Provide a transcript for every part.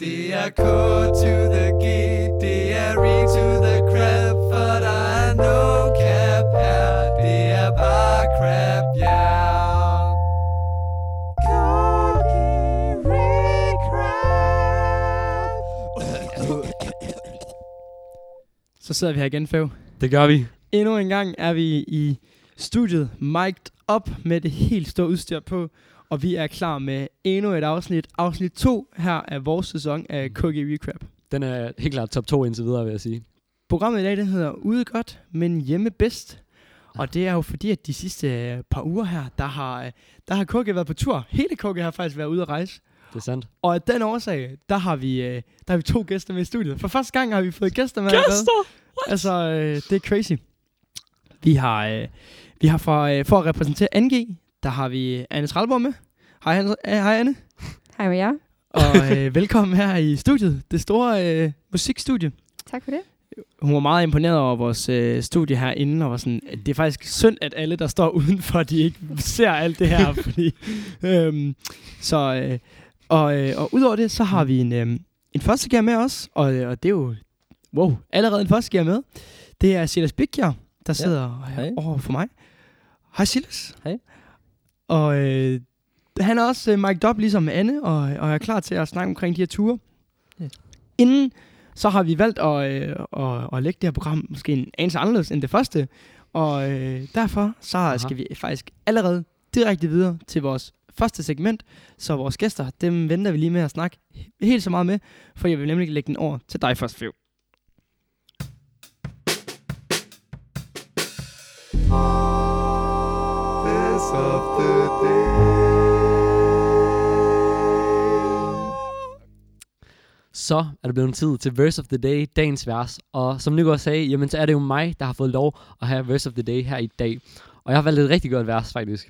Det er K to the G, det er re to the crap, for der er no cap her. Det er bare crap, ja. Yeah. Så sidder vi her igen, Fæv. Det gør vi. Endnu en gang er vi i studiet, mic'd op med det helt store udstyr på, og vi er klar med endnu et afsnit. Afsnit 2 her af vores sæson af KG Recap. Den er helt klart top 2 indtil videre, vil jeg sige. Programmet i dag, det hedder Ude godt, men hjemme bedst. Og det er jo fordi, at de sidste øh, par uger her, der har, øh, der har KG været på tur. Hele KG har faktisk været ude at rejse. Det er sandt. Og af den årsag, der har vi, øh, der har vi to gæster med i studiet. For første gang har vi fået gæster med. allerede. Altså, det er crazy. Vi har, vi har for, for at repræsentere NG, der har vi Anne Tralborg med. Hej, Anne. Hej Anne. Hej med jer. Og øh, velkommen her i studiet. Det store øh, musikstudie. Tak for det. Hun var meget imponeret over vores øh, studie herinde, og var sådan, at det er faktisk synd, at alle, der står udenfor, de ikke ser alt det her. fordi, øhm, så, øh, og, øh, og udover det, så har vi en, øh, en førstegær med os, og, øh, og det er jo, wow, allerede en førstegær med. Det er Silas Bigger, der sidder Hej. ja. over for mig. Hej Silas. Hej. Og øh, han er også øh, mic'd up ligesom Anne, og, og er klar til at snakke omkring de her ture. Ja. Inden så har vi valgt at, øh, at, at lægge det her program måske en anelse anderledes end det første. Og øh, derfor så Aha. skal vi faktisk allerede direkte videre til vores første segment. Så vores gæster, dem venter vi lige med at snakke helt så meget med, for jeg vil nemlig lægge den over til dig først, Fev. Best of the Så er det blevet tid til Verse of the Day, dagens vers. Og som Nygaard sagde, jamen så er det jo mig, der har fået lov at have Verse of the Day her i dag. Og jeg har valgt et rigtig godt vers, faktisk.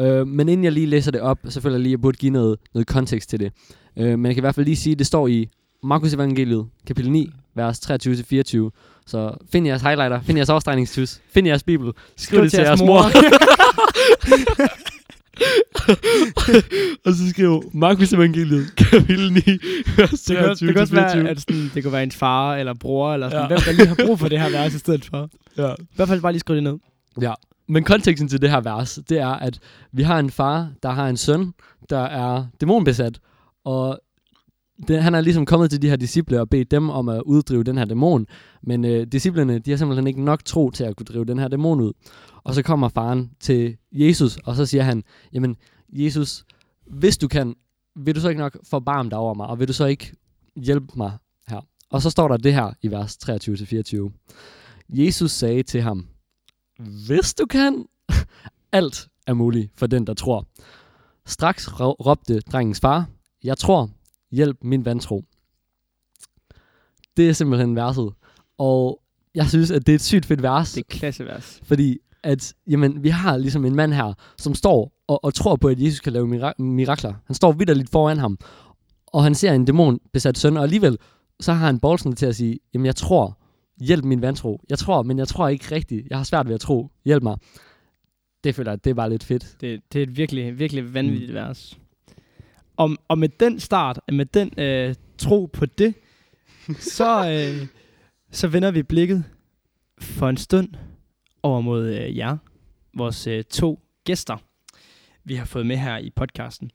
Øh, men inden jeg lige læser det op, så føler jeg lige, at jeg burde give noget, noget kontekst til det. Øh, men jeg kan i hvert fald lige sige, at det står i Markus Evangeliet, kapitel 9, vers 23-24. Så find jeres highlighter, find jeres afstregningstus, find jeres bibel, skriv det til jeres mor. og så skriv Markus Evangeliet, kapitel 9, vers Det kan, også- det kan også 23-24. være, at sådan, det kunne være ens far eller bror, eller sådan, ja. hvem der lige har brug for det her vers i stedet for. Ja. I hvert fald bare lige skrive det ned. Ja, men konteksten til det her vers, det er, at vi har en far, der har en søn, der er dæmonbesat, og det, han er ligesom kommet til de her disciple og bedt dem om at uddrive den her dæmon, men øh, disciplene, de har simpelthen ikke nok tro til at kunne drive den her dæmon ud. Og så kommer faren til Jesus, og så siger han, jamen Jesus, hvis du kan, vil du så ikke nok forbarme dig over mig, og vil du så ikke hjælpe mig her? Og så står der det her i vers 23-24. Jesus sagde til ham, hvis du kan, alt er muligt for den, der tror. Straks råbte drengens far, jeg tror, hjælp min vantro. Det er simpelthen verset. Og jeg synes, at det er et sygt fedt vers, Det er klassevers. fordi at, jamen, vi har ligesom en mand her, som står og, og tror på, at Jesus kan lave mira- mirakler. Han står vidderligt foran ham, og han ser en dæmon besat søn, og alligevel så har han bolsen til at sige, jamen jeg tror, hjælp min vantro. Jeg tror, men jeg tror ikke rigtigt. Jeg har svært ved at tro. Hjælp mig. Det føler jeg, det er bare lidt fedt. Det, det er et virkelig, virkelig vanvittigt mm. vers. Og, og med den start, med den øh, tro på det, så, øh, så vender vi blikket for en stund over mod øh, jer, vores øh, to gæster, vi har fået med her i podcasten.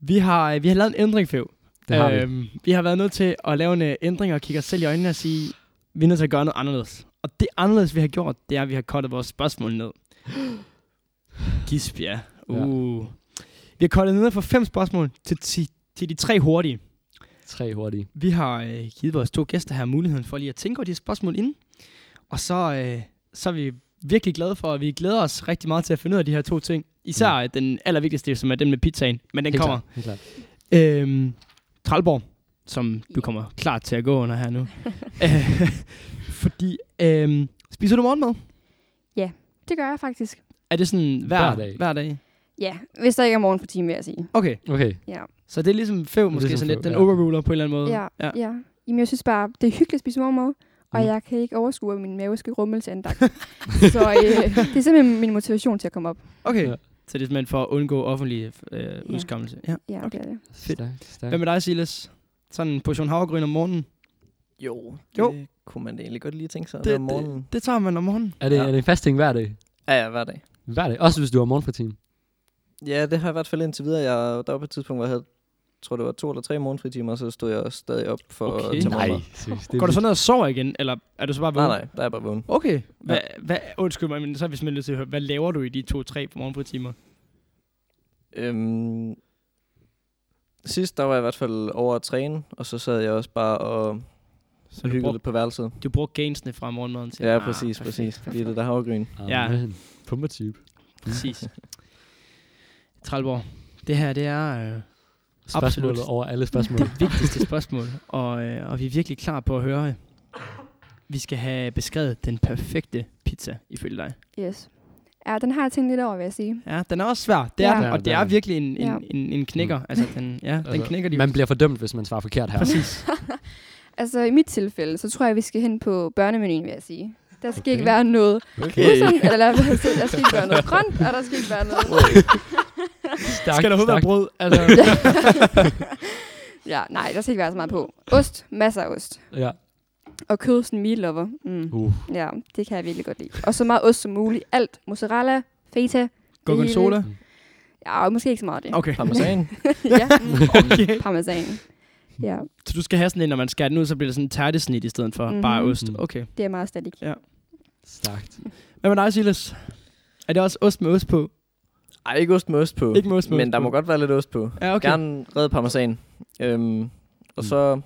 Vi har, øh, vi har lavet en ændring, Fev. Det har vi. Øhm, vi har været nødt til at lave en øh, ændring og kigge os selv i øjnene og sige, vi er nødt til at gøre noget anderledes. Og det anderledes, vi har gjort, det er, at vi har kottet vores spørgsmål ned. Gisp, ja. Uh. Vi har kottet ned fra fem spørgsmål til, til, til de tre hurtige. Tre hurtige. Vi har øh, givet vores to gæster her muligheden for lige at tænke over de spørgsmål inden. Og så, øh, så er vi virkelig glade for, at vi glæder os rigtig meget til at finde ud af de her to ting. Især mm. den allervigtigste, som er den med pizzaen. Men den Helt kommer. Klart. Helt klart. Øhm, Tralborg, som du kommer klar til at gå under her nu. Øh, Fordi, øhm, spiser du morgenmad? Det gør jeg faktisk. Er det sådan hver, Hver dag. Hver dag? Ja, hvis der ikke er morgen på time, vil jeg sige. Okay, Okay. Ja. så det er ligesom fæv måske ligesom sådan lidt. fæv, Den ja. overruler på en eller anden måde. Ja, ja. ja. ja. Jamen, jeg synes bare, det er hyggeligt at spise morgenmad, og Mm. jeg kan ikke overskue, at min mave skal rummel til andagt. så øh, det er simpelthen min motivation til at komme op. Okay, Ja. så det er simpelthen for at undgå offentlig øh, Ja. udskammelse. Ja. Ja, Okay. det er det. Fedt. Stærkt. Hvad med dig, Silas? Sådan en portion havregryn om morgenen. Jo, det Jo. kunne man da egentlig godt lige tænke sig Det- om morgenen. Det tager man om morgenen. Er det, Ja. er det en fast ting hver dag? Ja, ja, hver dag. Hver dag? Også hvis du har morgenfritime? Ja, det har jeg i hvert fald indtil videre. Jeg, der var på et tidspunkt, hvor jeg havde, tror det var to eller tre morgenfritimer, så stod jeg stadig op for Okay. at tage Nej, Går du så ned og sover igen, eller er du så bare Nej, vågen? nej, der er jeg bare vågen. Okay. Hvad, hvad, undskyld mig, men så er vi simpelthen nødt til at høre, hvad laver du i de to-tre morgenfritimer? Øhm, sidst, der var jeg i hvert fald over at træne, og så sad jeg også bare og Så hyggede lidt på værelset. du bruger gainsene fra morgenmaden til? Ja, Ah, præcis, perfekt, præcis. perfekt. Lige det der havregryn. Ja. Amen. Pumpertype. Præcis. Tralborg, det her, det er øh, Spørgsmålet Absolut. over alle spørgsmål. det vigtigste spørgsmål, og, øh, og vi er virkelig klar på at høre. Vi skal have beskrevet den perfekte pizza, ifølge dig. Yes. Ja, den har jeg tænkt lidt over, vil jeg sige. Ja, den er også svær. Det er Ja. den, Ja, og det den er virkelig en, en, Ja. en, en knækker. Altså, den, ja, den Altså, knækker de. Man bliver fordømt, hvis man svarer forkert her. Præcis. Altså, i mit tilfælde, så tror jeg, vi skal hen på børnemenuen, vil jeg sige. Der skal Okay. ikke være noget Okay. usundt, eller der skal ikke være noget grønt, og der skal ikke være noget... Stærkt, Skal der overhovedet være brød? Altså, ja, nej, der skal ikke være så meget på. Ost, masser af ost. Ja. Og kød, sådan meat lover. Mm. Uh. Ja, det kan jeg virkelig godt lide. Og så meget ost som muligt. Alt. Mozzarella, feta. gorgonzola? Ja, og måske ikke så meget af det. Okay. Parmesan. ja, mm, okay. parmesan. Ja, Så du skal have sådan en, når man skærer den ud, så bliver det sådan en tærtesnit i stedet for mm-hmm. bare ost. Okay. det er meget stadig. Stærkt. Hvad med dig, Silas? Er det også ost med ost på? Ej, ikke ost med ost på. Ikke med ost med men ost der på. må godt være lidt ost på. Ja, okay. Gerne red parmesan. Øhm, og Mm. så,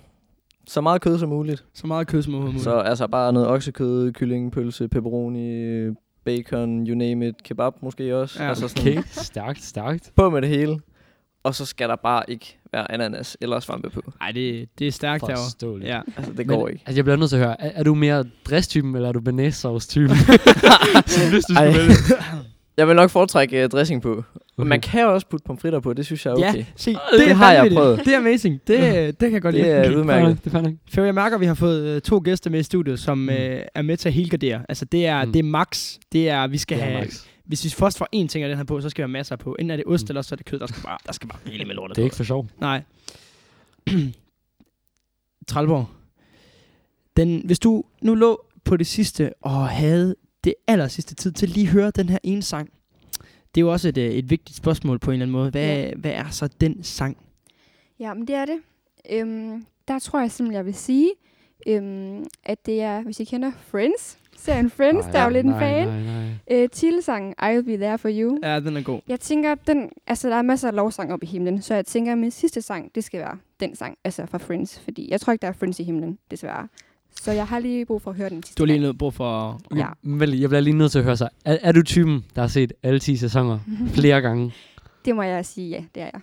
så meget kød som muligt. Så meget kød som overhovedet Så muligt. altså bare noget oksekød, kylling, pølse, pepperoni, bacon, you name it, kebab måske også. Ja. Altså sådan Okay, stærkt, stærkt. på med det hele. Og så skal der bare ikke være ananas eller svampe på. Nej, det, det er stærkt derovre. Forståeligt. Ja. Altså, det går Men, ikke. Altså, jeg bliver nødt til at høre, er, er du mere dresstypen, eller er du banæssauce-typen? Så hvis du skulle vælge. Jeg vil nok foretrække uh, dressing på. Okay. Okay. Man kan jo også putte pomfritter på, det synes jeg er okay. Ja, se, det, det er har jeg prøvet. Det er amazing. Det, det kan jeg godt Det lide. er udmærket. Det er. For jeg mærker, at vi har fået øh, to gæster med i studiet, som Mm. øh, er med til at helgardere. Altså, det er, Mm. det er max. Det er, vi skal Det er have... max. Hvis vi først får én ting af den her på, så skal vi have masser på. Enten er det ost, Mm. eller så er det kød. Der skal bare, der skal bare rigeligt med lortet Det er på. ikke for sjov. Nej. Tralborg. Den, hvis du nu lå på det sidste og havde det aller sidste tid til lige at høre den her ene sang. Det er jo også et, øh, et vigtigt spørgsmål på en eller anden måde. Hvad, Ja. hvad er så den sang? Ja, men det er det. Øhm, der tror jeg simpelthen, jeg vil sige, øhm, at det er, hvis I kender Friends, serien Friends, der er jo lidt en nej, fan. Nej, nej. Øh, titelsangen I'll Be There For You. Ja, den er god. Jeg tænker, den, altså der er masser af lovsang op i himlen, så jeg tænker, at min sidste sang, det skal være den sang, altså fra Friends, fordi jeg tror ikke, der er Friends i himlen, desværre. Så jeg har lige brug for at høre den sidste Du har lige nødt brug for... Okay, Ja. vel, jeg bliver lige nødt til at høre sig. Er, er du typen, der har set alle 10 sæsoner flere gange? Det må jeg sige, ja, det er jeg.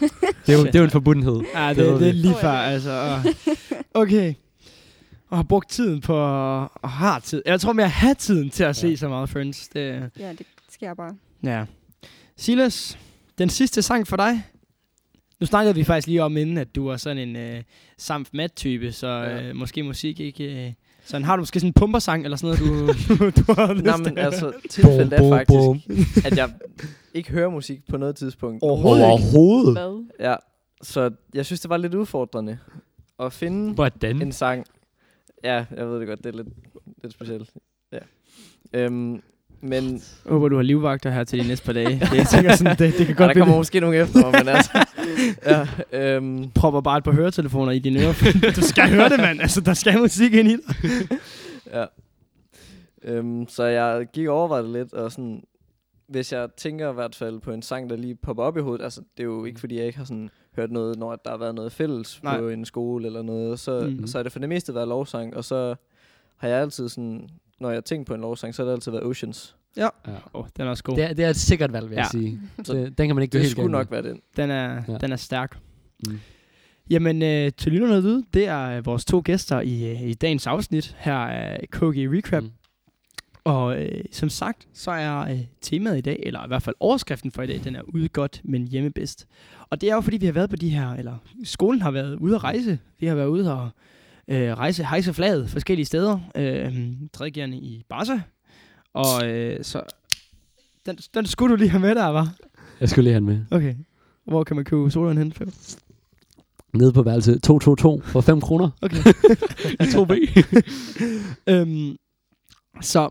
Det er jo, det er jo en forbundenhed. Ja, Det det, det, det er lige før, ja. altså. Okay. Og har brugt tiden på... Og har tid. Jeg tror mere at have tiden til at se Ja. så meget Friends. Det, Ja, det sker bare. ja. Silas, den sidste sang for dig. Nu snakkede vi faktisk lige om inden, at du var sådan en øh, samt mat-type, så Ja. øh, måske musik ikke... Øh, sådan har du måske sådan en pumpersang eller sådan noget, du, du har lyst Nej, men altså, tilfældet er faktisk, bum. at jeg ikke hører musik på noget tidspunkt. Overhovedet ikke. Overhovedet. Hvad? Ja, så jeg synes, det var lidt udfordrende at finde Hvordan? en sang. Ja, jeg ved det godt, det er lidt, lidt specielt. Ja. Øhm, men Jeg håber, du har livvagter her til de næste par dage. Det, jeg tænker sådan, det, det kan ja, godt der blive... kommer måske nogen efter men altså... ja, øhm, propper bare et par høretelefoner i dine ører. du skal høre det, mand. Altså, der skal musik ind i dig. ja. Øhm, så jeg gik og overvejede lidt, og sådan... Hvis jeg tænker i hvert fald på en sang, der lige popper op i hovedet, altså det er jo ikke fordi, jeg ikke har sådan hørt noget, når der har været noget fælles Nej. På en skole eller noget, så, Mhm. mm-hmm. så er det for det meste været lovsang, og så har jeg altid sådan, når jeg har tænkt på en lovsang, så har det altid været Oceans. Ja. Åh, oh, den er også god. Det, er, det er et sikkert valg, vil jeg Ja. sige. Så Det, den kan man ikke Det helt skulle galt med. nok være den. Den er, ja. Ja. den er stærk. Mm. Jamen, øh, til lytterne derude, det er øh, vores to gæster i, øh, i dagens afsnit. Her er KG Recap. Mm. Og øh, som sagt, så er øh, temaet i dag, eller i hvert fald overskriften for i dag, den er ude godt, men hjemme bedst. Og det er jo fordi, vi har været på de her, eller skolen har været ude at rejse. Vi har været ude og øh, rejse, hejse flaget forskellige steder. Øh, Tredjegerne i Barca. Og øh, så... Den, den skulle du lige have med der, var. Jeg skulle lige have den med. Okay. Hvor kan man købe sodavand hen? Nede på værelse 222 for 5 kroner. Okay. I 2B. øhm, så,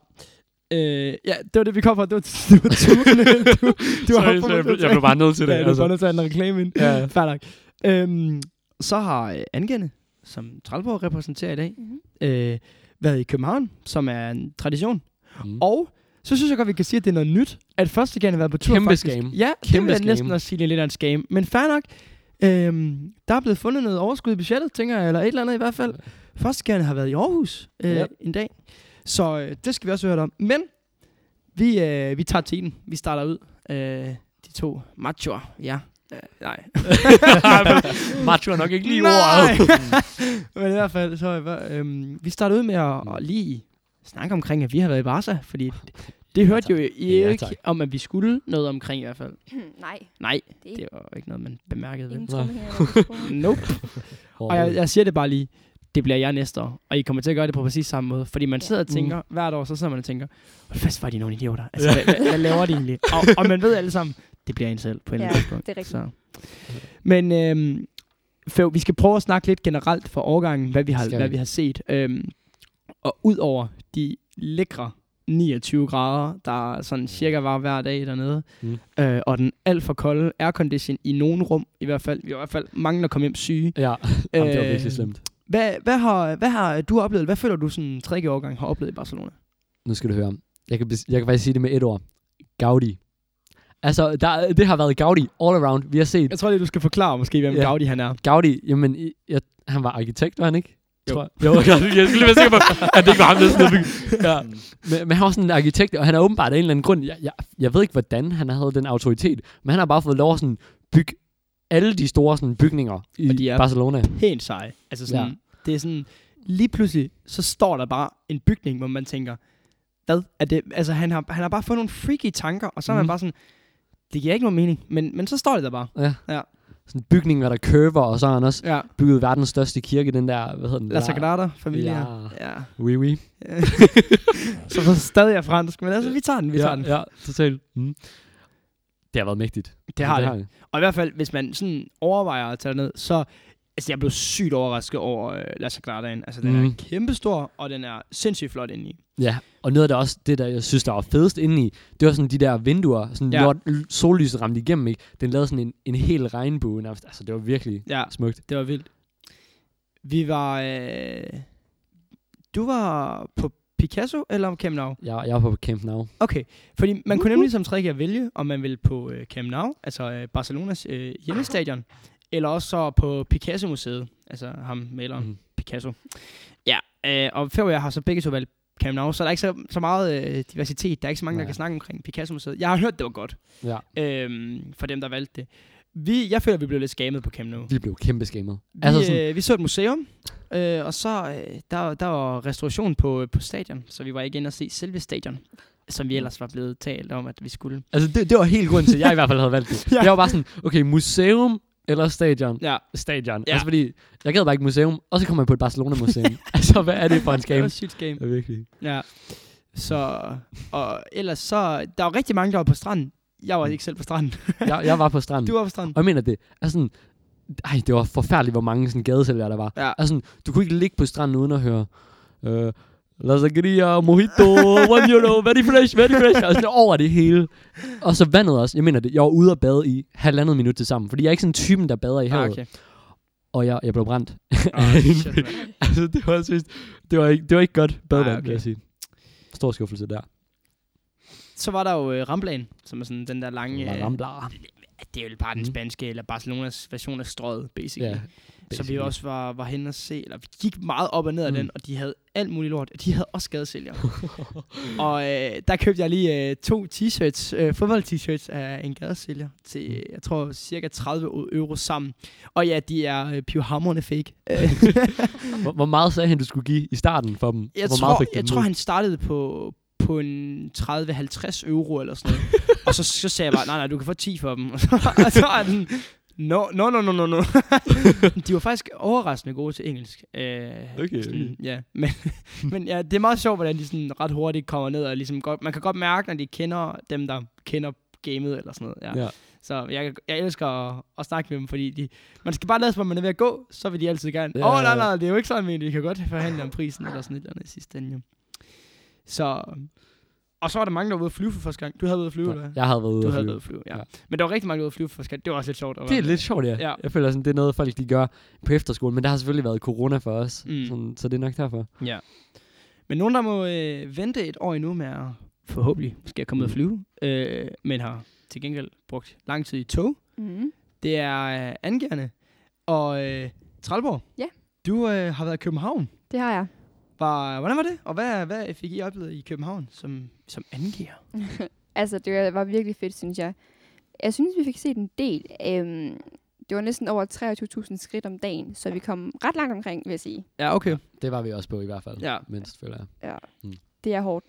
øh, ja, det var det, vi kom fra. Det var, det var turene. Du, du Sorry, sorry, jeg, blev, at jeg blev bare nødt til det. Ja, du altså. får nødt til at reklame ind. Ja. Nok. Øhm, så har øh, Angenne, som Tralborg repræsenterer i dag, Mhm. øh, været i København, som er en tradition. Mm. Og så synes jeg godt, vi kan sige, at det er noget nyt, at første gang har været på tur Kæmpe faktisk. scam. Ja, det Kæmpe jeg scam. næsten også sige, det er lidt af en scam. Men fair nok. Øhm, der er blevet fundet noget overskud i budgettet, tænker jeg, eller et eller andet i hvert fald. Første gang har været i Aarhus øh, Ja. en dag. Så øh, det skal vi også høre om. Men vi, øh, vi tager tiden. Vi starter ud. Øh, de to machoer. Ja. Nej. Macho er nok ikke lige ordet. Men i hvert fald, så øh, øhm, vi starter ud med at, at lige snakke omkring, at vi har været i Barca, fordi det, det hørte jo I Ja, ikke tak. om, at vi skulle noget omkring i hvert fald. Nej, Nej, det er det var jo ikke noget, man bemærkede. ingen trommehinder. Nope. Og jeg, jeg siger det bare lige, det bliver jeg næste år, og I kommer til at gøre det på præcis samme måde, fordi man sidder og tænker, mm. hvert år, så sidder man og tænker, hvor fast var de nogle idioter? Altså, hvad, hvad, hvad laver de egentlig? Og, og man ved alle sammen, det bliver en selv på et eller andet Ja, tidspunkt. det er rigtigt. Så. Men øhm, Fæv, vi skal prøve at snakke lidt generelt for årgangen, hvad vi har, Skal hvad vi. har set. Øhm, og ud over de lækre 29 grader, der sådan cirka var hver dag dernede, Mm. øh, og den alt for kolde aircondition i nogle rum, i hvert fald, vi i hvert fald mange, der kom hjem syge. Ja, Jamen, det var Øh, virkelig slemt. Hvad, hvad, har, hvad har du oplevet? Hvad føler du sådan tredje årgang har oplevet i Barcelona? Nu skal du høre. Jeg kan, jeg kan faktisk sige det med et ord. Gaudi. Altså, der, det har været Gaudi all around. Vi har set Jeg tror lige, du skal forklare måske, hvem Ja. Gaudi han er. Gaudi, jamen, jeg, han var arkitekt, var han ikke? Jo. Tror jeg. Jo, jeg, skulle lige være sikker på, at det ikke var ham, der sådan ja. men, men han var sådan en arkitekt, og han er åbenbart af en eller anden grund, jeg, jeg, jeg ved ikke, hvordan han havde den autoritet, men han har bare fået lov at sådan bygge alle de store sådan, bygninger i Og de er- Barcelona. Helt sej. Altså sådan, Ja. det er sådan, lige pludselig, så står der bare en bygning, hvor man tænker, hvad er det? Altså han har, han har bare fået nogle freaky tanker, og så er man Mhm. bare sådan, det giver ikke nogen mening, men, men så står det der bare. Ja. Ja. Sådan bygninger, der curver, og så har han også Ja. bygget verdens største kirke, den der, hvad hedder den? La Sagrada Familia. Ja. Ja. Oui, oui. så for stadig er fransk, men altså, vi tager den, vi tager ja, den. Ja, totalt. Mm. Det har været mægtigt. Det har det. Og i hvert fald, hvis man sådan overvejer at tage ned, så... Altså, jeg blev sygt overrasket over øh, La Sagradaen. Altså, den mm. er Mhm. kæmpestor, og den er sindssygt flot indeni. Ja, og noget af det også, det der jeg synes, der var fedest indeni, det var sådan de der vinduer, sådan Ja. ja. hvor sollyset ramte igennem, ikke? Den lavede sådan en, en hel regnbue nærmest. Altså, det var virkelig Ja, smukt. det var vildt. Vi var... Øh, du var på Picasso eller Camp Nou? Jeg, jeg var på Camp Nou. Okay, fordi man kunne nemlig som trække vælge, om man ville på øh, Camp Nou, altså øh, Barcelonas øh, hjemmestadion, eller også så på Picasso-museet, altså ham maleren Mhm. Picasso. Ja, øh, og før jeg har så begge to valgt Camp Nou, så er der ikke så, så meget øh, diversitet. Der er ikke så mange, der Nej. kan snakke omkring Picasso-museet. Jeg har hørt, det var godt, Ja, øh, for dem, der valgte det. Vi, jeg føler, vi blev lidt skamet på Camp Nou. vi blev kæmpe skammet. Vi, Altså sådan, øh, vi så et museum, øh, og så øh, der, der var restauration på, på stadion, så vi var ikke inde og se selve stadion, som vi ellers var blevet talt om, at vi skulle. altså det, det var helt grunden til, at jeg i hvert fald havde valgt det. Ja. ja. Jeg var bare sådan, okay, museum eller stadion? Ja, Stadion. Ja. Altså fordi, jeg gad bare ikke museum, og så kom jeg på et Barcelona-museum. altså, hvad er det for en det skam? var sygt game. Ja, virkelig. Ja. Så, og ellers så, der var rigtig mange, der var på stranden. Jeg var ikke selv på stranden. Jeg, jeg var på stranden. Du var på stranden. Og jeg mener det, altså sådan, ej, det var forfærdeligt, hvor mange sådan gadesælgere der var. Ja. Altså, sådan, du kunne ikke ligge på stranden uden at høre, øh, La Sangria, Mojito, One Euro, very fresh, very fresh. Altså, det over det hele. Og så vandet også. Jeg mener det, jeg var ude og bade i halvandet minut til sammen. Fordi jeg er ikke sådan typen, der bader i havet. Ah, okay. Og jeg, jeg blev brændt. Ah, shit, altså, det var, synes, det var, ikke, det var ikke godt badevand, Ej, okay. vil jeg sige. Stor skuffelse der. Så var der jo øh, Ramblaen, som er sådan den der lange... La Øh, Rambla. det er jo bare den Mhm. spanske, eller Barcelonas version af strøget, basically. Så vi også var, var hen og se, eller vi gik meget op og ned af Mm. den, og de havde alt muligt lort. De havde også gadesælgere. og øh, der købte jeg lige øh, to t-shirts, øh, fodbold-t-shirts af en gadesælger til, Mm. jeg tror, cirka 30 euro sammen. Og ja, de er øh, pivhamrende fake. Hvor, hvor meget sagde han, du skulle give i starten for dem? jeg hvor tror, meget fik jeg dem tror han startede på, på en 30-50 euro eller sådan noget. og så, så sagde jeg bare, nej, nej, du kan få 10 for dem. og så, og så er den, no, no, no, no, no, no. de var faktisk overraskende gode til engelsk. Øh, Okay, sådan. Ja, men, men ja, det er meget sjovt, hvordan de sådan ret hurtigt kommer ned og ligesom godt, man kan godt mærke, når de kender dem, der kender gamet eller sådan noget. Ja. Ja. Så jeg, jeg elsker at, at snakke med dem, fordi de, man skal bare lade som om, man er ved at gå, så vil de altid gerne. Åh, Ja, oh, nej, nej, det er jo ikke sådan, men vi kan godt forhandle om prisen eller sådan et eller andet i sidste ende. jo. Så, og så var der mange, der var ude at flyve for første gang. Du havde været ude at flyve, eller? Jeg havde været ude Du at havde flyve. været ude at flyve, ja. Ja. Men der var rigtig mange, der var ude at flyve for første gang. Det var også lidt sjovt. at Det er lidt sjovt, ja. Ja. Jeg føler sådan, det er noget, folk de gør på efterskole, men der har selvfølgelig været corona for os, Mm. mm. sådan, så det er nok derfor. Ja. Men nogen, der må øh, vente et år endnu med at forhåbentlig måske at komme ud at flyve, øh, men har til gengæld brugt lang tid i tog, Mm. det er øh, Angerne og øh, Tralborg. Ja. Du øh, har været i København. Det har jeg. Var, hvordan var det? Og hvad, hvad fik I oplevet i København som, som angiver? Altså, det var- virkelig fedt, synes jeg. Jeg synes, vi fik set en del. Øhm, det var næsten over 23.000 skridt om dagen, så vi kom ret langt omkring, vil jeg sige. Ja, okay. Det var vi også på i hvert fald, Ja. mindst føler jeg. Det er hårdt.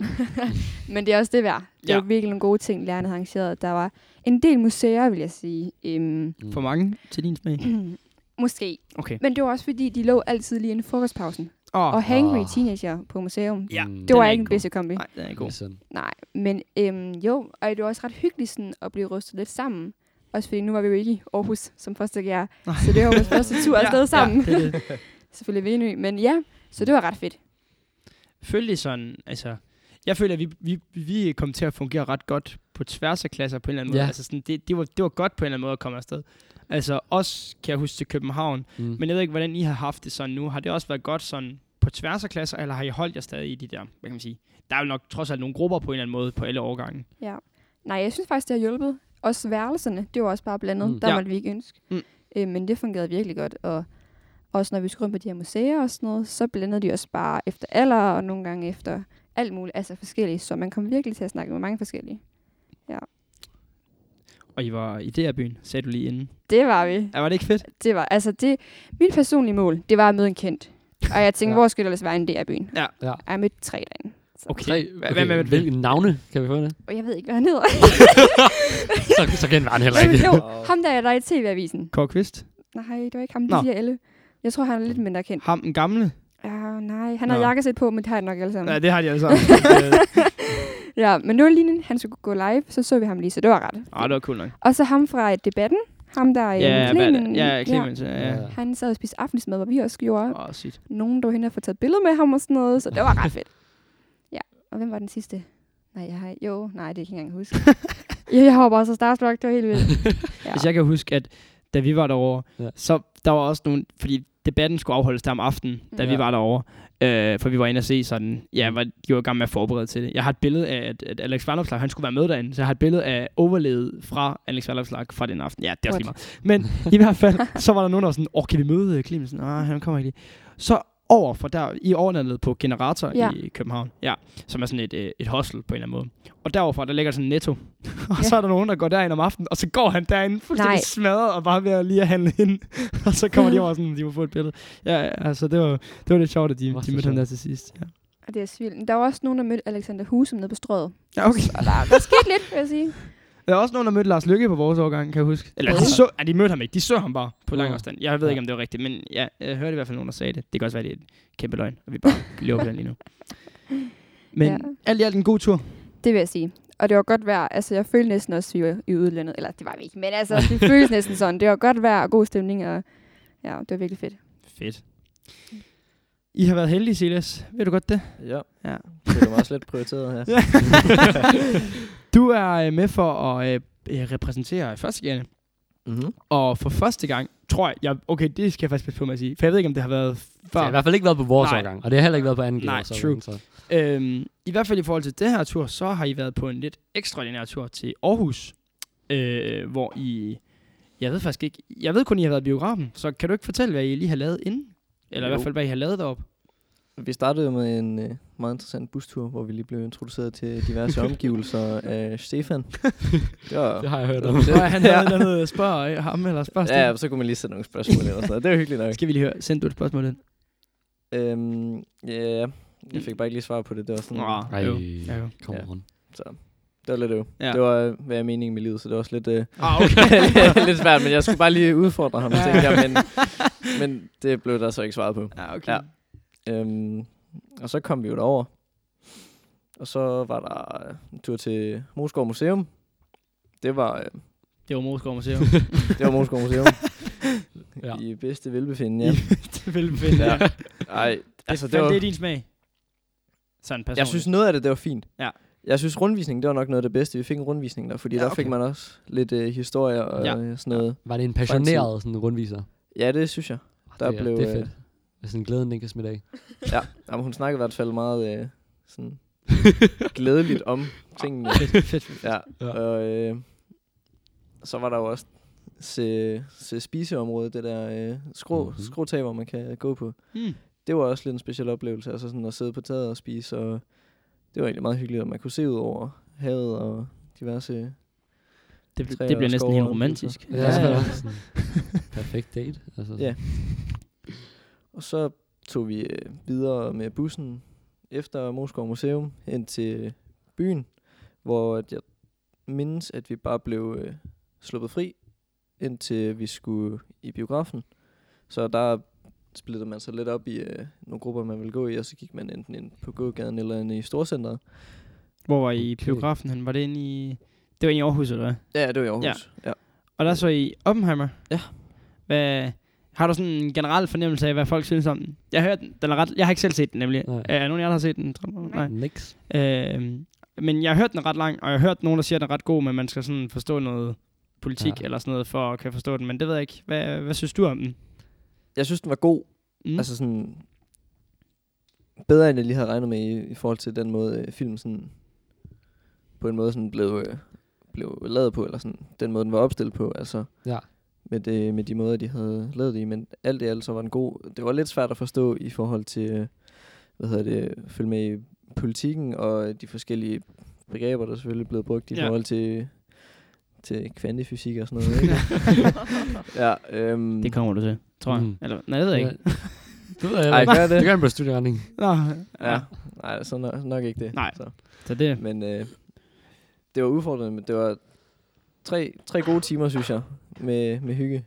Men det er også det værd. Det Ja. var virkelig nogle gode ting, lærerne har arrangeret. Der var en del museer, vil jeg sige. Øhm, Mm. For mange til din smag. måske. Okay. Men det var også fordi, de lå altid lige inden frokostpausen. Oh, Og hangry Åh. teenager på museum. Ja. Det var er ikke ikke en bedste kombi. nej, den er Det god. er. Nej, men øhm, jo, og det var også ret hyggeligt sådan, at blive rystet lidt sammen. Også fordi nu var vi jo ikke i Aarhus som første gear, så det var vores første tur afsted sammen. Ja, det er det. Selvfølgelig Venø, men ja, så det var ret fedt. følte det sådan, altså, jeg føler, at vi, vi, vi kom til at fungere ret godt på tværs af klasser på en eller anden måde. Ja. Altså sådan, det, det, var, det var godt på en eller anden måde at komme afsted. Altså også kan jeg huske til København, Mm. men jeg ved ikke, hvordan I har haft det sådan nu. Har det også været godt sådan på tværs af klasser, eller har I holdt jer stadig i de der, hvad kan man sige? Der er jo nok trods alt nogle grupper på en eller anden måde på alle årgange. Ja. Nej, jeg synes faktisk, det har hjulpet. Også værelserne, det var også bare blandet. Mm. Der Ja. måtte vi ikke ønske. Mm. Øh, men det fungerede virkelig godt. Og også når vi skulle rundt på de her museer og sådan noget, så blandede de os bare efter alder, og nogle gange efter alt muligt, altså forskellige. Så man kom virkelig til at snakke med mange forskellige. Og I var i DR-byen, sagde du lige inden. Det var vi. Ja, var det ikke fedt? Det var, altså det, mit personlige mål, det var at møde en kendt. Og jeg tænkte, Ja. hvor skulle det ellers være en DR-byen? Ja. Ja. Jeg mødte tre derinde. Så. Okay. Tre, Hvad- okay. hvad med- Hvilke navne kan vi få det? Og jeg ved ikke, hvad han hedder. så, så kender han heller ikke. jo, ham der er der i TV-avisen. Kåre Kvist? Nej, det var ikke ham, Nå. de siger alle. Jeg tror, han er lidt mindre kendt. Ham den gamle? Ja, nej, han har Nå. jakkesæt på, men det har jeg nok alle sammen. Ja, det har de alle sammen. Ja, men det var lige inden han skulle gå live, så så vi ham lige, så det var ret. Ah, det var cool nok. Og så ham fra debatten, ham der i Ja, Clemen, ja, Clemens, ja. ja. Ja. Han sad og spiste aftensmad, hvor vi også gjorde. Åh, oh, sygt. Nogen, der var henne og få taget billeder med ham og sådan noget, så det var ret fedt. Ja, og hvem var den sidste? Nej, jeg har... Jo, nej, det kan jeg ikke engang huske. ja, jeg var bare så starstruck, det var helt vildt. Ja. Hvis jeg kan huske, at da vi var derovre, Ja. ja. så der var også nogle, fordi debatten skulle afholdes der om aftenen, da Ja. vi var derovre. Øh, for vi var inde og se sådan, ja, var, de var i gang med at forberede til det. Jeg har et billede af, at, at Alex Vanopslag, han skulle være med derinde, så jeg har et billede af overlevet fra Alex Vanopslag fra den aften. Ja, det er også lige meget. Men i hvert fald, så var der nogen, der var sådan, åh, kan vi møde Clemensen? Nej, han kommer ikke lige. Så over for der, i overnattet på Generator Ja. i København, ja, som er sådan et, øh, et hostel på en eller anden måde. Og deroverfra, der ligger sådan en netto. og Ja. så er der nogen, der går derind om aftenen, og så går han derinde fuldstændig Nej. smadret og bare ved at lige at handle ind. og så kommer de over sådan, de må få et billede. Ja, ja, altså det var, det var lidt sjovt, at de, de mødte ham der til sidst. Ja, Og det er svildt. Der var også nogen, der mødte Alexander Husum nede på strøget. ja okay. Og der, der skete lidt, vil jeg sige. Der er også nogen, der mødte Lars Lykke på vores årgang, kan jeg huske. Eller de, så, ja, de mødte ham ikke, de så ham bare på lang afstand. Jeg ved Ja. ikke, om det var rigtigt, men ja, jeg hørte i hvert fald nogen, der sagde det. Det kan også være, det er et kæmpe løgn, og vi bare lever på den lige nu. Men Ja. ja. alt i alt en god tur. Det vil jeg sige. Og det var godt vejr. Altså, jeg følte næsten også, at vi var i udlandet. Eller, det var vi ikke. Men altså, det føltes næsten sådan. Det var godt vejr og god stemning. Og ja, det var virkelig fedt. Fedt. I har været heldige, Silas. Ved du godt det? Ja, Ja. det er også lidt prioriteret her. Du er øh, med for at øh, øh, repræsentere første Mm-hmm. Og for første gang, tror jeg, jeg, okay, det skal jeg faktisk passe på med at sige, for jeg ved ikke, om det har været Det har i før. hvert fald ikke været på vores Nej. årgang, og det har heller ikke været på anden Nej, årgang, true. Så. Øhm, I hvert fald i forhold til det her tur, så har I været på en lidt ekstraordinær tur til Aarhus, øh, hvor I, jeg ved faktisk ikke, jeg ved kun, I har været i biografen, så kan du ikke fortælle, hvad I lige har lavet inden? Eller i Jo. hvert fald, hvad I har lavet deroppe? Vi startede med en øh, meget interessant bustur, hvor vi lige blev introduceret til diverse omgivelser af Stefan. Det var... Det har jeg hørt om. Det, han havde et eller andet spørg øh, ham, eller spørg Ja, så kunne man lige sætte nogle spørgsmål eller sådan noget. Det var hyggeligt nok. Skal vi lige høre, sendte du et spørgsmål ind? Øhm, ja, jeg fik bare ikke lige svar på det. Det var sådan... Nå, Ej, jo. Ja, jo. kom Ja. Så det var lidt øv. Ja. Ja. Det var, øh, hvad er meningen med livet, så det var også lidt, øh, Ah, okay. lidt svært, men jeg skulle bare lige udfordre ham, Ja. tænkte jeg, men, men det blev der så ikke svaret på. ja, okay. Ja. Øhm, og så kom vi jo derover. Og så var der øh, en tur til Moskov Museum, det var, øh, Det var Moskov Museum. det var Moskov Museum. Ja. I bedste velbefindende, ja. det vil vi finde. ja. Ej, altså, det Fandt var, det er din smag? Sådan personligt. jeg synes noget af det, det var fint. Ja. Jeg synes rundvisningen, det var nok noget af det bedste. Vi fik en rundvisning der, fordi Ja, ja, der fik okay. man også lidt øh, historier og Ja. sådan noget. Var det en passioneret sådan rundviser? Ja, det synes jeg. Der det, er- blev, det er øh, fedt. Sådan glæden, den kan smitte af. Ja, jamen, hun snakkede i hvert fald meget øh, sådan glædeligt om tingene. fedt, fedt, fedt. Ja, Ja. og øh, så var der jo også se, se spiseområdet, det der øh, skrå, Mhm. mm-hmm. skråtag, hvor man kan gå på. Mm. Det var også lidt en speciel oplevelse, altså sådan at sidde på taget og spise, og det var egentlig meget hyggeligt, at man kunne se ud over havet og diverse... Det, det bliver næsten helt romantisk. Ja, Ja, ja. Sådan, perfekt date. Altså, Ja. Og så tog vi øh, videre med bussen efter Moskov Museum hen til byen, hvor jeg mindes, at vi bare blev øh, sluppet fri, indtil vi skulle i biografen. Så der splittede man sig lidt op i øh, nogle grupper, man ville gå i, og så gik man enten ind på gågaden eller ind i Storcenteret. Hvor var I Okay. biografen hen? Var det inde i... Det var inde i Aarhus, eller hvad? Ja, det var i Aarhus. Ja. ja. Og der så I Oppenheimer. Ja. Hvad, har du sådan en generel fornemmelse af, hvad folk synes om den? Jeg har hørt den, den er ret, jeg har ikke selv set den nemlig. Nej. Er nogen af jer, der har set den? Nej. Nix. Øh, men jeg har hørt den ret lang, og jeg har hørt nogen, der siger, at den er ret god, men man skal sådan forstå noget politik Ja. eller sådan noget, for at kan forstå den. Men det ved jeg ikke. Hvad, hvad synes du om den? Jeg synes, den var god. Mm. Altså sådan... Bedre, end jeg lige havde regnet med i, i forhold til den måde, øh, filmen sådan... På en måde sådan blev, øh, blev lavet på, eller sådan den måde, den var opstillet på. Altså Ja. Med, det, med de måder, de havde lavet det i. Men alt i alt, så var den god. Det var lidt svært at forstå i forhold til, øh, hvad hedder det, følge med i politikken og de forskellige begreber, der selvfølgelig er blevet brugt i Ja. forhold til, til kvantifysik og sådan noget. Ikke? ja, øhm, Det kommer du til, tror jeg. Mm. Eller, nej, det ved jeg ikke. Det ved jeg Ej, ikke. gør det? Det gør han på studieretning. Nå, Ja. Nej, så nok, nok ikke det. Nej. Så. Så det, Men øh, det var udfordrende, men det var tre, tre gode timer, synes jeg, med, med hygge.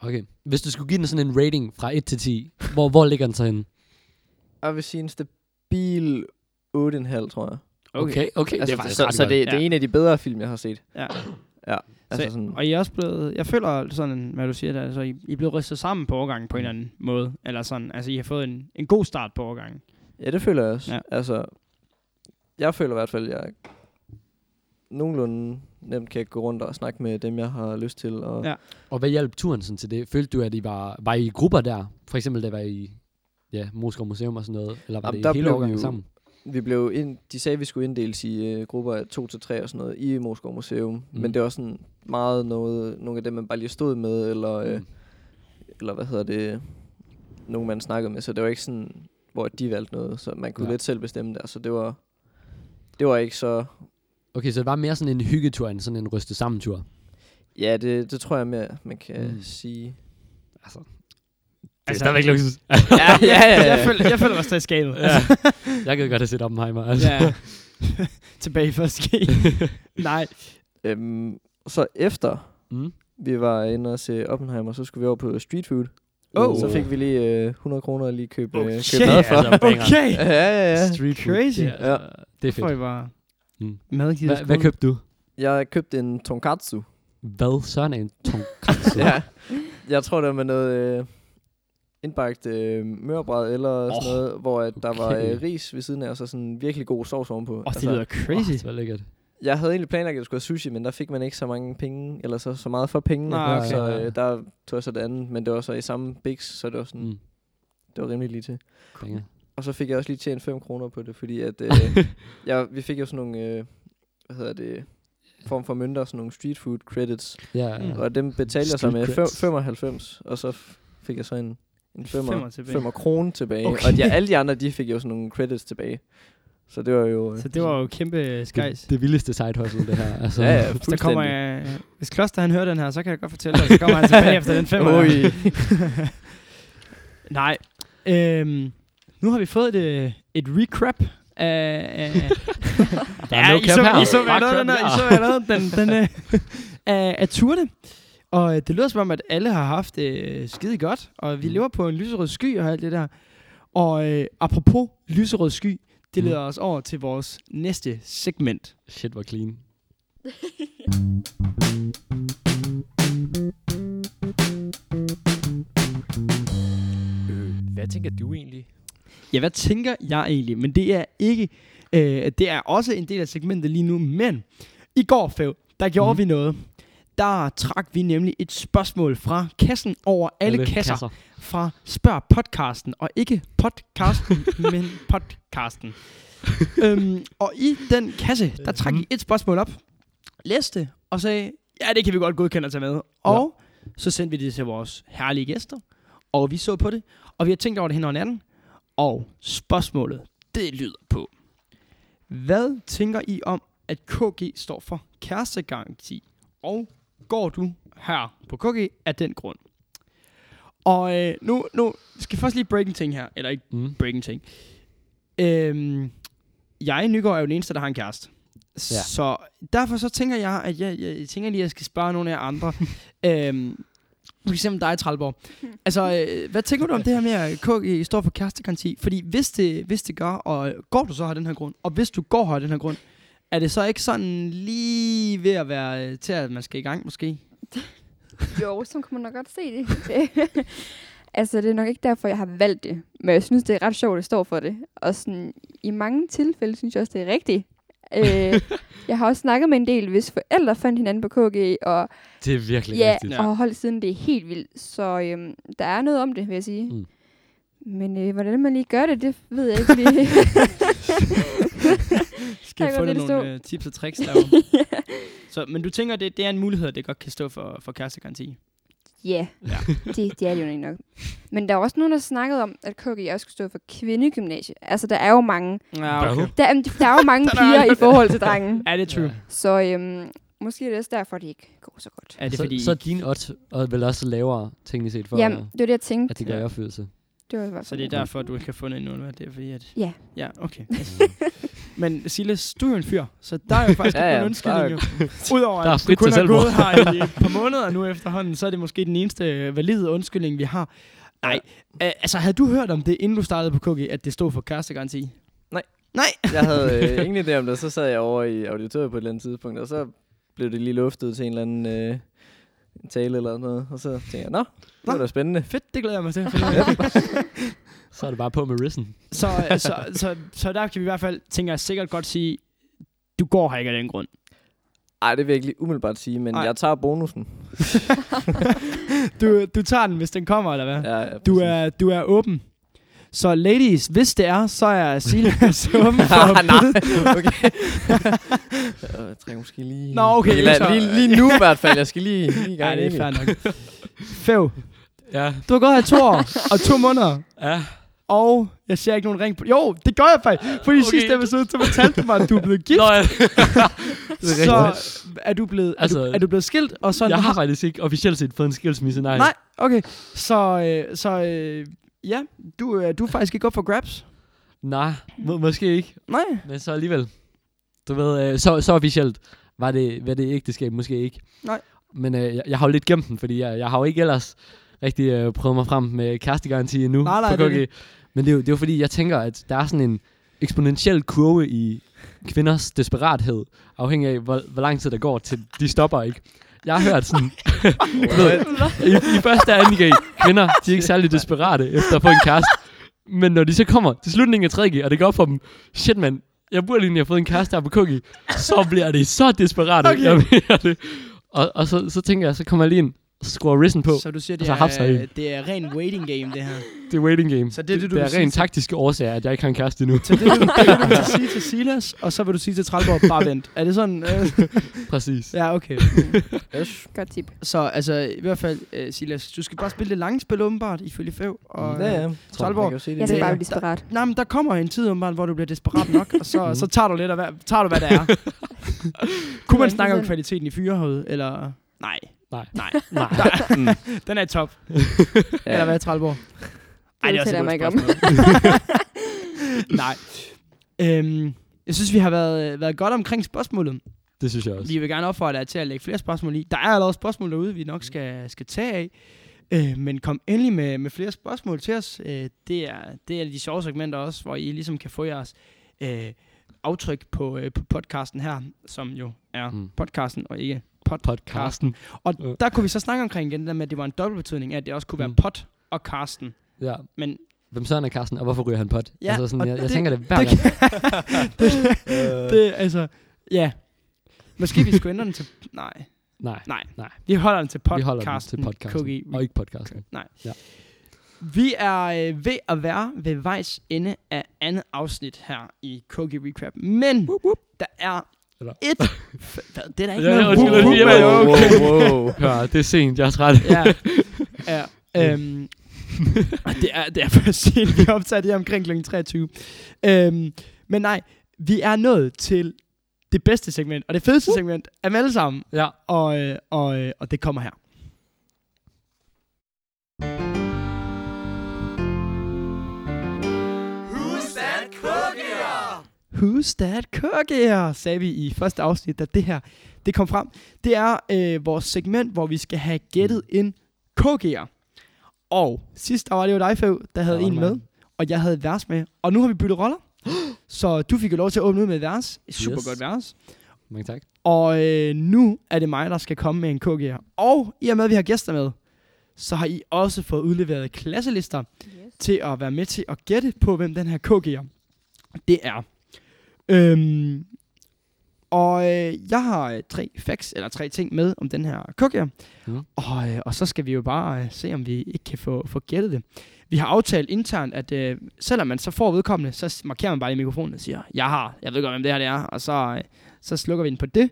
Okay. Hvis du skulle give den sådan en rating fra 1 til 10, hvor, hvor ligger den så henne? Jeg vil sige en stabil 8,5, tror jeg. Okay, okay. Altså, det er faktisk så, så det, det Ja. er en af de bedre film, jeg har set. ja. Ja, altså Så, sådan, og I er også blevet, jeg føler sådan, hvad du siger der, altså I, I er blevet rystet sammen på overgangen på en eller anden måde. Eller sådan, altså I har fået en, en god start på overgangen. ja, det føler jeg også. Ja. Altså, jeg føler i hvert fald, at jeg nogenlunde nemt kan gå rundt og snakke med dem, jeg har lyst til. Og Ja. Og hvad hjalp turen sådan til det? Følte du, at I var, var I i grupper der? For eksempel, da var I ja, Moskov Museum og sådan noget? Eller var Jamen, det hele jo- sammen? Vi blev ind, de sagde, at vi skulle inddeles i øh, grupper af to til tre og sådan noget i Moskov Museum. Mm. Men det var sådan meget noget, nogle af dem, man bare lige stod med, eller, øh, Mm. eller hvad hedder det, nogen man snakkede med. Så det var ikke sådan, hvor de valgte noget, så man kunne ja. lidt selv bestemme der. Så det var, det var ikke så... Okay, så det var mere sådan en hyggetur, end sådan en ryste sammen tur. Ja, det, det tror jeg mere, man kan Mm. sige. Altså, det er Altså, stadigvæk luksus. ja, ja, ja, ja. jeg, føler, jeg føler også, det er skabet. Ja. jeg kan godt have set Oppenheimer. Altså. ja. Tilbage i første G. Nej. Øhm, så efter Mm. vi var inde og se Oppenheimer, så skulle vi over på street food. Oh. Så fik vi lige øh, 100 kroner at lige købe. Okay. købe mad for. Altså. Okay. Ja, ja, ja. Street food. Crazy. Det er, altså, det er Får I fedt. bare Mm. madgivet. Hva, hvad købte du? Jeg købte en tonkatsu. Hvad? Er en tonkatsu. ja. Jeg tror, det var med noget øh, indbagt øh, mørbrad eller oh, sådan noget, hvor at der var okay. øh, ris ved siden af, og så sådan virkelig god sovs ovenpå. Altså, Åh, det lyder crazy. Oh, det var lækkert. jeg havde egentlig planlagt, at jeg skulle have sushi, men der fik man ikke så mange penge, eller så, så meget for pengene. Nå, okay. Så øh, der tog jeg så det andet, men det var så i samme biks, så det var, sådan, Mm. det var rimelig lige til. Banger. Og så fik jeg også lige tjent 5 kroner på det, fordi at, øh, jeg, vi fik jo sådan nogle, øh, hvad hedder det, form for mønter, sådan nogle street food credits, Ja, Mm. ja. og dem betalte jeg så med fem, creds. 95, og så fik jeg så en, en femmer, femmer tilbage. femmer krone tilbage. Okay. Og de, alle de andre, de fik jo sådan nogle credits tilbage. Så det var jo... øh, Så det var jo kæmpe skies. Det, det vildeste side hustle, det her. Altså, Ja, ja, Hvis der kommer, øh, hvis Kloster han hører den her, så kan jeg godt fortælle dig, så kommer han tilbage efter den femmer. Nej. Øhm, nu har vi fået et, øh, et recap af... af Der er no I cap så, her. I så, lavede den den, den øh, af, af turene. Og øh, det lyder som om, at alle har haft det øh, skide godt, og vi Mm. lever på en lyserød sky og alt det der. Og øh, apropos lyserød sky, det Mm. leder os over til vores næste segment. Shit, var clean. Øh, hvad tænker du egentlig? Ja, hvad tænker jeg egentlig? Men det er ikke... Øh, det er også en del af segmentet lige nu, men i går, Fev, der gjorde Mhm. vi noget. Der trak vi nemlig et spørgsmål fra kassen over alle, alle kasser, kasser fra Spørg Podcasten, og ikke podcasten, men podcasten. øhm, og i den kasse, der trak I et spørgsmål op, læste og sagde, ja, det kan vi godt godkende at tage med. Og så sendte vi det til vores herlige gæster, og vi så på det, og vi har tænkt over det hen over natten, og spørgsmålet, det lyder på. Hvad tænker I om, at KG står for kærestegaranti? Og går du her på KG af den grund? Og øh, nu, nu skal jeg først lige break en ting her. Eller ikke Mm. break en ting. Øhm, jeg, Nygaard, er jo den eneste, der har en kæreste. Ja. Så derfor så tænker jeg, at jeg, jeg, tænker lige, at jeg skal spørge nogle af jer andre. øhm, for eksempel dig, Tralborg. Altså, øh, hvad tænker du om det her med, at KG står for kærestegaranti? Fordi hvis det, hvis det gør, og går du så her den her grund, og hvis du går her den her grund, er det så ikke sådan lige ved at være øh, til, at man skal i gang måske? Jo, så kan man nok godt se det. altså, det er nok ikke derfor, jeg har valgt det. Men jeg synes, det er ret sjovt, at det står for det. Og sådan, i mange tilfælde synes jeg også, det er rigtigt øh, jeg har også snakket med en del, hvis forældre fandt hinanden på KG, og, Det er virkelig ja, rigtigt. Ja. og har holdt siden. Det er helt vildt. Så øhm, der er noget om det, vil jeg sige. Mm. Men øh, hvordan man lige gør det, det ved jeg ikke lige. Skal Jeg få dig nogle øh, tips og tricks derovre? så, men du tænker, det, det er en mulighed, det godt kan stå for, for kærestegaranti? Ja, Ja. det, det er det jo ikke nok. Men der er også nogen, der har snakket om, at KG også skulle stå for kvindegymnasie. Altså, der er jo mange, Ja, okay. der, er- der er jo mange er piger i forhold til drengen. Er det true? Ja. Så øhm, måske er det også derfor, det ikke går så godt. Er det så, fordi... så er din odds og vel også lavere, teknisk set, for Jamen, det var det, jeg tænkte. at det gør Ja. opfyldelse. Det var i hvert Så det er derfor, du ikke har fundet en under, det er fordi, at... Ja. Ja, okay. Men Silas, du er jo en fyr, så der er jo faktisk Ja, ja, nogen undskyldning. jo. Udover er at du kun har gået her i et par måneder nu efterhånden, så er det måske den eneste øh, valide undskyldning, vi har. Nej, øh, altså havde du hørt om det, inden du startede på KG, at det stod for kærestegaranti? Nej. Nej! Jeg havde øh, ingen idé om det, så sad jeg over i auditoriet på et eller andet tidspunkt, og så blev det lige luftet til en eller anden øh, en tale eller noget, og så tænkte jeg, nå, det var da spændende. Fedt, det glæder jeg mig til. Så er det bare på med risen. så, øh, så, så, så der kan vi i hvert fald, tænker jeg sikkert godt sige, du går her ikke af den grund. Ej, det vil jeg ikke lige umiddelbart sige, men Ej. jeg tager bonusen. Du, du tager den, hvis den kommer, eller hvad? Ja, ja, Du er, du er åben. Så ladies, hvis det er, så er Silas åben for at Nej, okay. jeg trænger måske lige... Nå, okay, Lige, så- lige, lige nu i hvert fald. Jeg skal lige, lige i Ja, gang. det er ikke? fair nok. Fev, Ja. du har gået her to år og to måneder. Ja. Og jeg ser ikke nogen ring på... Jo, det gør jeg faktisk. Fordi okay. Okay. sidste episode, så fortalte du mig, at du er blevet gift. Nå, ja. så er du blevet, er, Altså, du, er du blevet skilt? Og så jeg har faktisk ikke officielt set fået en skilsmisse, nej. Nej, okay. Så, øh, så øh, ja, du, øh, du er faktisk ikke op for grabs. Nej, må, måske ikke. Nej. Men så alligevel. Du ved, øh, så, så officielt var det, var det ægteskab måske ikke. Nej. Men øh, jeg, jeg har jo lidt gemt den, fordi jeg, jeg har jo ikke ellers rigtig øh, prøvet mig frem med kærestegaranti endnu Nej, nej, på det. Men det er, jo, det er jo fordi, jeg tænker, at der er sådan en eksponentiel kurve i kvinders desperathed, afhængig af, hvor, hvor lang tid der går til, de stopper ikke. Jeg har hørt sådan, ved, i, i første og anden G, kvinder, de er ikke særlig desperate efter at få en kæreste. Men når de så kommer til slutningen af 3G, og det går op for dem, shit mand, jeg burde lige have fået en kæreste her på Cookie, så bliver det så desperat. Okay. Jeg det. Og, og så, så tænker jeg, så kommer jeg lige ind, så skruer risen på. Så du siger, Og det er, det er ren waiting game, det her. Det er waiting game. Så det er det, du det er rent taktiske årsager, at jeg ikke har en kæreste endnu. Så det, er det, du- det, er det, du vil sige til Silas, og så vil du sige til Tralborg, bare vent. Er det sådan? Øh? Præcis. Ja, okay. Yes. Godt tip. Så altså, i hvert fald, uh, Silas, du skal bare spille det lange spil åbenbart, ifølge Fev. Og, Ja, ja. øh, jo se det Jeg skal bare blive desperat. Nej, men der kommer en tid åbenbart, hvor du bliver desperat nok, og så, Mhm. så tager du lidt af, hvad, tager du, hvad det er. Kunne man snakke om kvaliteten i fyre herude, eller... Nej. Nej. Nej. Nej. Den er top. Ja. Eller hvad, Tralborg? Ej, det er også et mig ikke om. Nej. Øhm, jeg synes, vi har været, været godt omkring spørgsmålet. Det synes jeg også. Vi vil gerne opfordre dig til at lægge flere spørgsmål i. Der er allerede spørgsmål derude, vi nok skal, skal tage af. Øh, men kom endelig med, med flere spørgsmål til os. Øh, det, er, det er de sjove segmenter også, hvor I ligesom kan få jeres øh, aftryk på, øh, på podcasten her, som jo er Mm. podcasten og ikke. Podcasten. Og Øh. der kunne vi så snakke omkring igen, det der med, at det var en dobbeltbetydning, at det også kunne være Mm. pod og Karsten. Ja. Men Hvem søren er Carsten, og hvorfor ryger han pot? Ja, altså sådan, jeg, jeg det- tænker det hver det, gang. det, det, altså, ja. Måske vi skulle ændre den til, nej, Nej, nej. Nej. Vi holder den til vi holder den podcasten. til podcasten, Cookie. og ikke podcasten. Vi er øh, ved at være ved vejs ende af andet afsnit her i Cookie Recap. Men der er Eller- et... Det er der ikke Ja, noget jeg med, må- okay? wow. Hør, det er sent, jeg er træt. Ja. ja. Øhm, og det er, det er for sent, vi optager det omkring kl. 23. Øhm, men nej, vi er nået til det bedste segment, og det fedeste segment af dem alle sammen. ja. Og, øh, og, øh, og det kommer her. Who's that cookie? sagde vi i første afsnit, da det her det kom frem. Det er øh, vores segment, hvor vi skal have gættet en cookie. Og sidst der var det jo dig, Fev, der havde var en mig. med, og jeg havde et vers med. Og nu har vi byttet roller. Så du fik jo lov til at åbne ud med et vers. Et super Yes. godt vers. Mange tak. Og øh, nu er det mig, der skal komme med en cookie. Og i og med, at vi har gæster med, så har I også fået udleveret klasselister Yes. til at være med til at gætte på, hvem den her KG'er det er. Øhm, og øh, jeg har øh, tre facts, eller tre ting med om den her KG'er. Mhm. Og, øh, og så skal vi jo bare øh, se, om vi ikke kan få, få gættet det. Vi har aftalt internt, at øh, selvom man så får vedkommende, så markerer man bare i mikrofonen og siger, jeg har, jeg ved godt, hvem det her det er, og så, øh, så slukker vi den på det.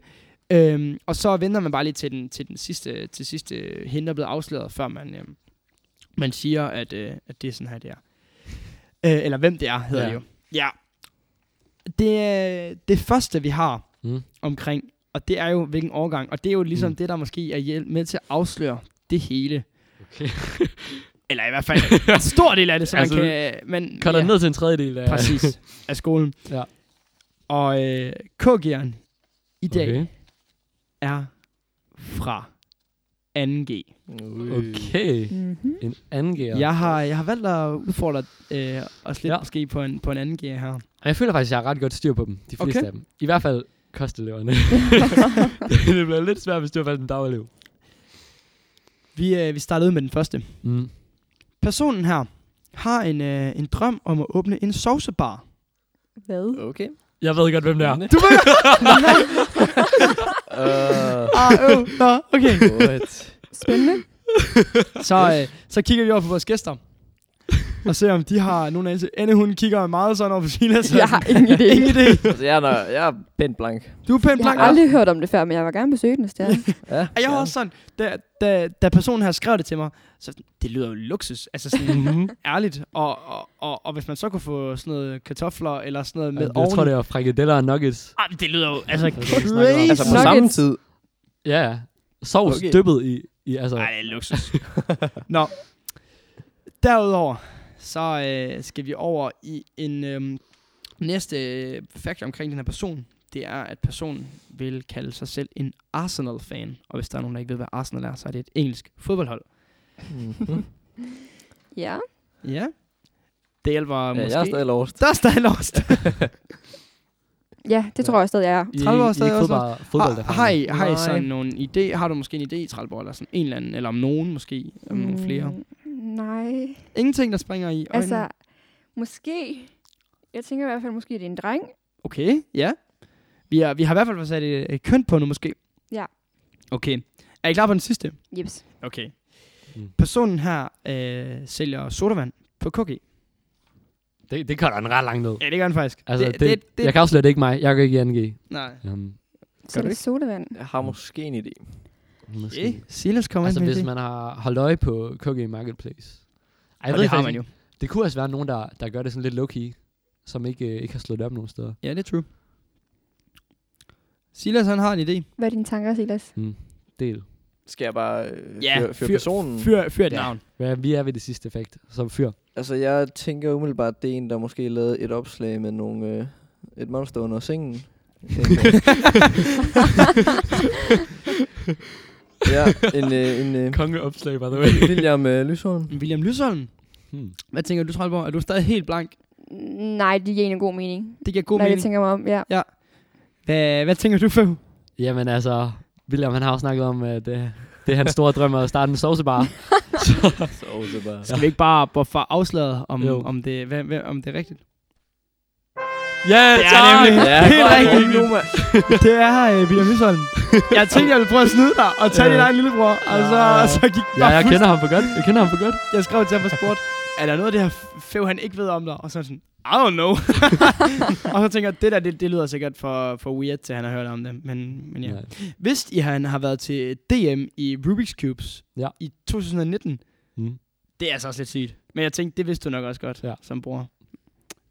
Øhm, og så venter man bare lige til den, til den sidste, til sidste hint er blevet afsløret, før man, øh, man siger, at, øh, at det er sådan her, det er. Øh, eller hvem det er, hedder Ja. det jo. Ja. Det, er det første, vi har Mm. omkring, og det er jo, hvilken årgang, og det er jo ligesom Mm. det, der måske er hjælp med til at afsløre det hele. Okay. Eller i hvert fald en stor del af det, så Altså, man kan... Men, Kan der ned til en tredjedel af... Præcis, af skolen. Ja. Og øh, K-gearen i dag. Okay. er fra 2G. Okay. Mm-hmm. En anden gear. Jeg har, jeg har valgt at udfordre øh, os lidt Ja. måske på en, på en anden gear her. Og jeg føler faktisk, at jeg har ret godt styr på dem. De fleste Okay. af dem. I hvert fald kosteleverne. det bliver lidt svært, hvis du har valgt en dagelev. Vi, øh, vi starter ud med den første. Mm. Personen her har en, øh, en drøm om at åbne en saucebar. Hvad? Okay. Jeg ved godt, hvem det er. Du ved Uh, ah, øh, nå, okay. what? Spændende. Så, øh, så kigger vi over på vores gæster. Og ser, om de har nogen anelse. Anne, hun kigger meget sådan over på Silas. Jeg har ingen idé. ingen idé. altså, jeg er, nok- jeg er pænt blank. Du er pænt Jeg blank. har aldrig hørt om det før, men jeg vil gerne besøge den, hvis det er. Ja, Og jeg var også sådan, da, da, da personen her skrev det til mig, så det lyder jo luksus, altså sådan Mhm. ærligt. Og, og, og, og, hvis man så kunne få sådan noget kartofler eller sådan noget med Jeg oveni. tror, det er frikadeller og nuggets. Ah, det lyder jo altså crazy. Altså på Nuggets. samme tid. Ja. Sovs Okay. dyppet i, i altså... Nej, det er luksus. Nå. Derudover, så øh, skal vi over i en øhm, næste øh, fact omkring den her person. Det er, at personen vil kalde sig selv en Arsenal-fan. Og hvis der er nogen, der ikke ved, hvad Arsenal er, så er det et engelsk fodboldhold. Mhm. Ja. Ja. Det hjælper Ja, måske. jeg er stadig lost. Der er stadig lost. Ja, det tror jeg stadig, jeg er. I, 30 år I, I stadig ikke også fodbold, fodbold har, har, I, har I sådan nogle idé? Har du måske en idé i Trælborg, eller sådan en eller anden, eller om nogen måske, om nogle flere? Mm, Nej. Ingenting, der springer i øjnene? Altså, måske... Jeg tænker i hvert fald, måske det er en dreng. Okay, ja. Vi, er, vi har i hvert fald fået sat et, et køn på nu, måske. Ja. Okay. Er I klar på den sidste? Jeps. Okay. Mm. Personen her øh, sælger sodavand på cookie. Det, det kommer den ret langt ned. Ja, det gør han faktisk. Altså, det, det, det, det, jeg kan det er ikke mig. Jeg kan ikke 2G. Nej. Um, Så er du det ikke? sodavand. Jeg har måske en idé. måske. Okay. Silas kommer Altså, ind hvis det. man har holdt øje på Cookie Marketplace. Ej, Og det har man jo. Det kunne også være nogen, der, der gør det sådan lidt low-key, som ikke, øh, ikke har slået det op nogen steder. Ja, det er true. Silas, han har en idé. Hvad er dine tanker, Silas? Hmm. Del. Skal jeg bare øh, Ja, fyre, fyre fyr- personen? Fyr, fyr et Ja. navn. Hvad, vi er ved det sidste effekt, som fyr. Altså, jeg tænker umiddelbart, at det er en, der måske lavede et opslag med nogle, øh, et monster under sengen. ja, en, øh, en øh, Kongeopslag, by the way. William øh, Lyshorn. William Lysholm. hmm. Hvad tænker du, Trælborg? Er du stadig helt blank? Nej, det giver egentlig god mening. Det giver god når mening. jeg tænker mig om, ja. Hvad, hvad tænker du, Føv? Jamen altså, William han har jo snakket om, at det, det er hans store drøm at starte en det bare. Skal vi ikke bare, bare få afslaget, om, Jo. om, det, hvad, hvad, om det er rigtigt? Ja, Det er nemlig Ja, helt rigtigt. nu, mand. Det er uh, William Lysholm. Jeg tænkte, jeg ville prøve at snyde dig og tage Ja. din egen lillebror. Og så, Ja. og så gik Ja, jeg kender ham for godt. Jeg kender ham for godt. Jeg skrev til ham på sport, er der noget af det her Føv, han ikke ved om dig? Og så er sådan, I don't know. og så tænker jeg, det der, det, det lyder sikkert for, for weird, til han har hørt om det. Men, men ja. Hvis I han har været til DM i Rubik's Cubes Ja. i 2019, Mm. det er altså også lidt sygt. Men jeg tænkte, det vidste du nok også godt, Ja. som bror.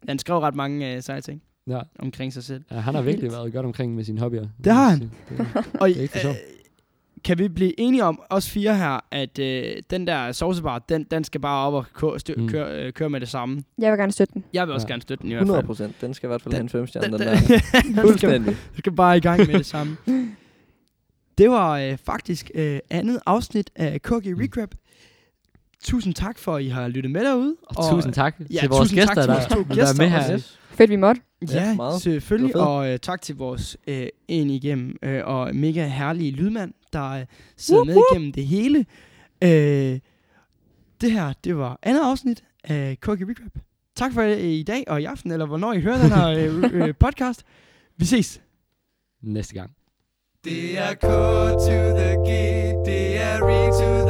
Han skrev ret mange uh, seje ting Ja. omkring sig selv. ja, han har virkelig været godt omkring med sine hobbyer. Det har han. Det, Og Det er ikke for sjov. Kan vi blive enige om, os fire her, at øh, den der saucebar, den, den skal bare op og kø- stø- Mm. køre, øh, køre med det samme. Jeg vil gerne støtte den. Jeg vil også Ja. gerne støtte den i hvert 100 fald. procent. Den skal i hvert fald Den- have en femstjerne, Den, den, den, der. den, skal, Fuldstændig. skal bare i gang med det samme. Det var øh, faktisk øh, andet afsnit af Cookie Recap. Tusind tak for, at I har lyttet med derude. og tusind tak ja, til vores tusind tak gæster, til der vores to der er gæster med her. også. Yes. Fedt, vi måtte. Ja, Ja, meget. selvfølgelig. Og øh, tak til vores øh, en igennem øh, og mega herlige lydmand, der øh, sidder Whoop, med igennem det hele. Øh, det her, det var andet afsnit af Cookie Recap. Tak for øh, i dag og i aften, eller hvornår I hører den her øh, øh, podcast. Vi ses. Næste gang. Det er K to the G, det er re to the